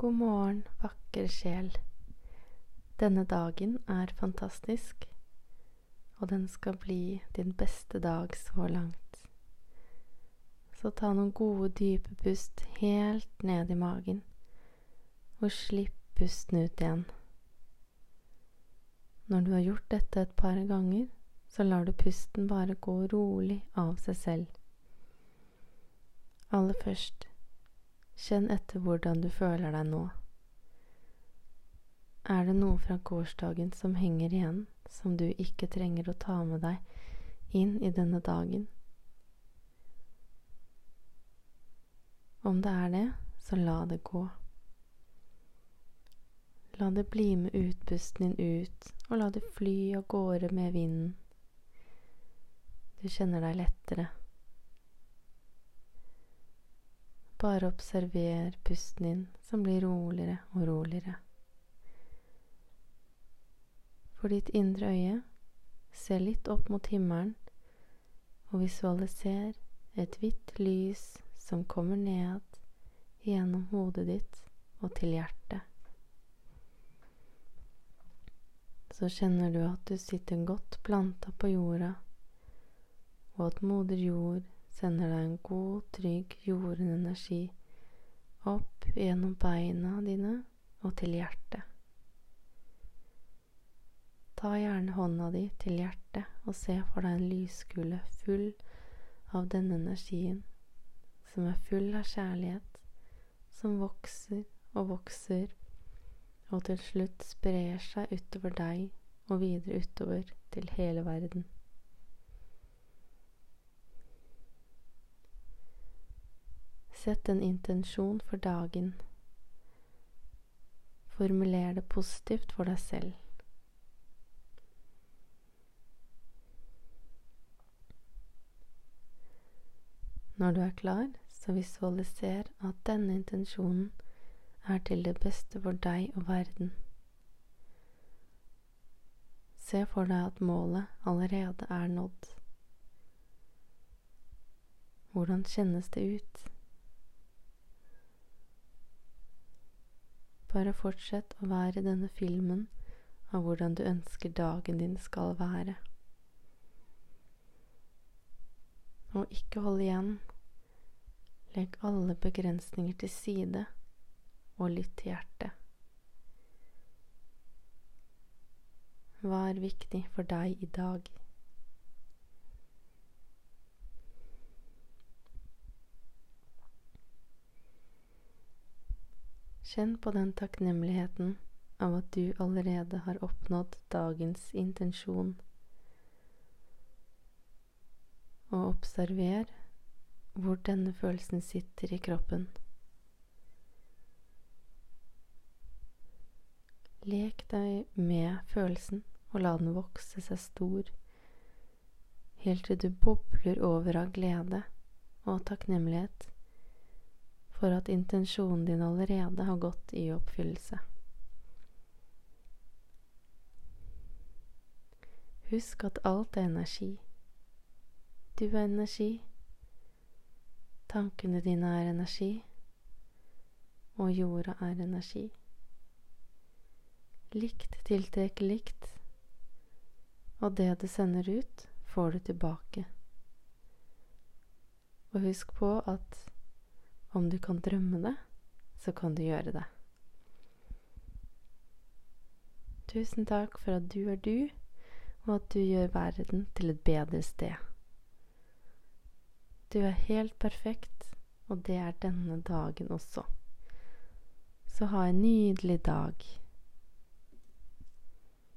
God morgen, vakre sjel. Denne dagen er fantastisk, og den skal bli din beste dag så langt. Så ta noen gode, dype pust helt ned i magen, og slipp pusten ut igjen. Når du har gjort dette et par ganger, så lar du pusten bare gå rolig av seg selv. Aller først Kjenn etter hvordan du føler deg nå. Er det noe fra gårsdagen som henger igjen, som du ikke trenger å ta med deg inn i denne dagen? Om det er det, så la det gå. La det bli med utpusten din ut, og la det fly av gårde med vinden. Du kjenner deg lettere. Bare observer pusten din som blir roligere og roligere. For ditt indre øye, se litt opp mot himmelen og visualiser et hvitt lys som kommer ned gjennom hodet ditt og til hjertet. Så kjenner du at du sitter godt planta på jorda, og at moder jord sender deg en god, trygg jordende energi opp gjennom beina dine og til hjertet. Ta gjerne hånda di til hjertet og se for deg en lyskule full av denne energien, som er full av kjærlighet, som vokser og vokser, og til slutt sprer seg utover deg og videre utover til hele verden. Sett en intensjon for dagen. Formuler det positivt for deg selv. Når du er klar, så visualiser at denne intensjonen er til det beste for deg og verden. Se for deg at målet allerede er nådd. Hvordan kjennes det ut? Bare fortsett å være denne filmen av hvordan du ønsker dagen din skal være. Og ikke hold igjen. Legg alle begrensninger til side, og lytt til hjertet. Hva er viktig for deg i dag? Kjenn på den takknemligheten av at du allerede har oppnådd dagens intensjon. Og observer hvor denne følelsen sitter i kroppen. Lek deg med følelsen og la den vokse seg stor, helt til du bobler over av glede og takknemlighet for at intensjonen din allerede har gått i oppfyllelse. Husk at alt er energi. Du er energi. Tankene dine er energi. Og jorda er energi. Likt tiltrekker likt, og det du sender ut, får du tilbake. Og husk på at om du kan drømme det, så kan du gjøre det. Tusen takk for at du er du, og at du gjør verden til et bedre sted. Du er helt perfekt, og det er denne dagen også. Så ha en nydelig dag.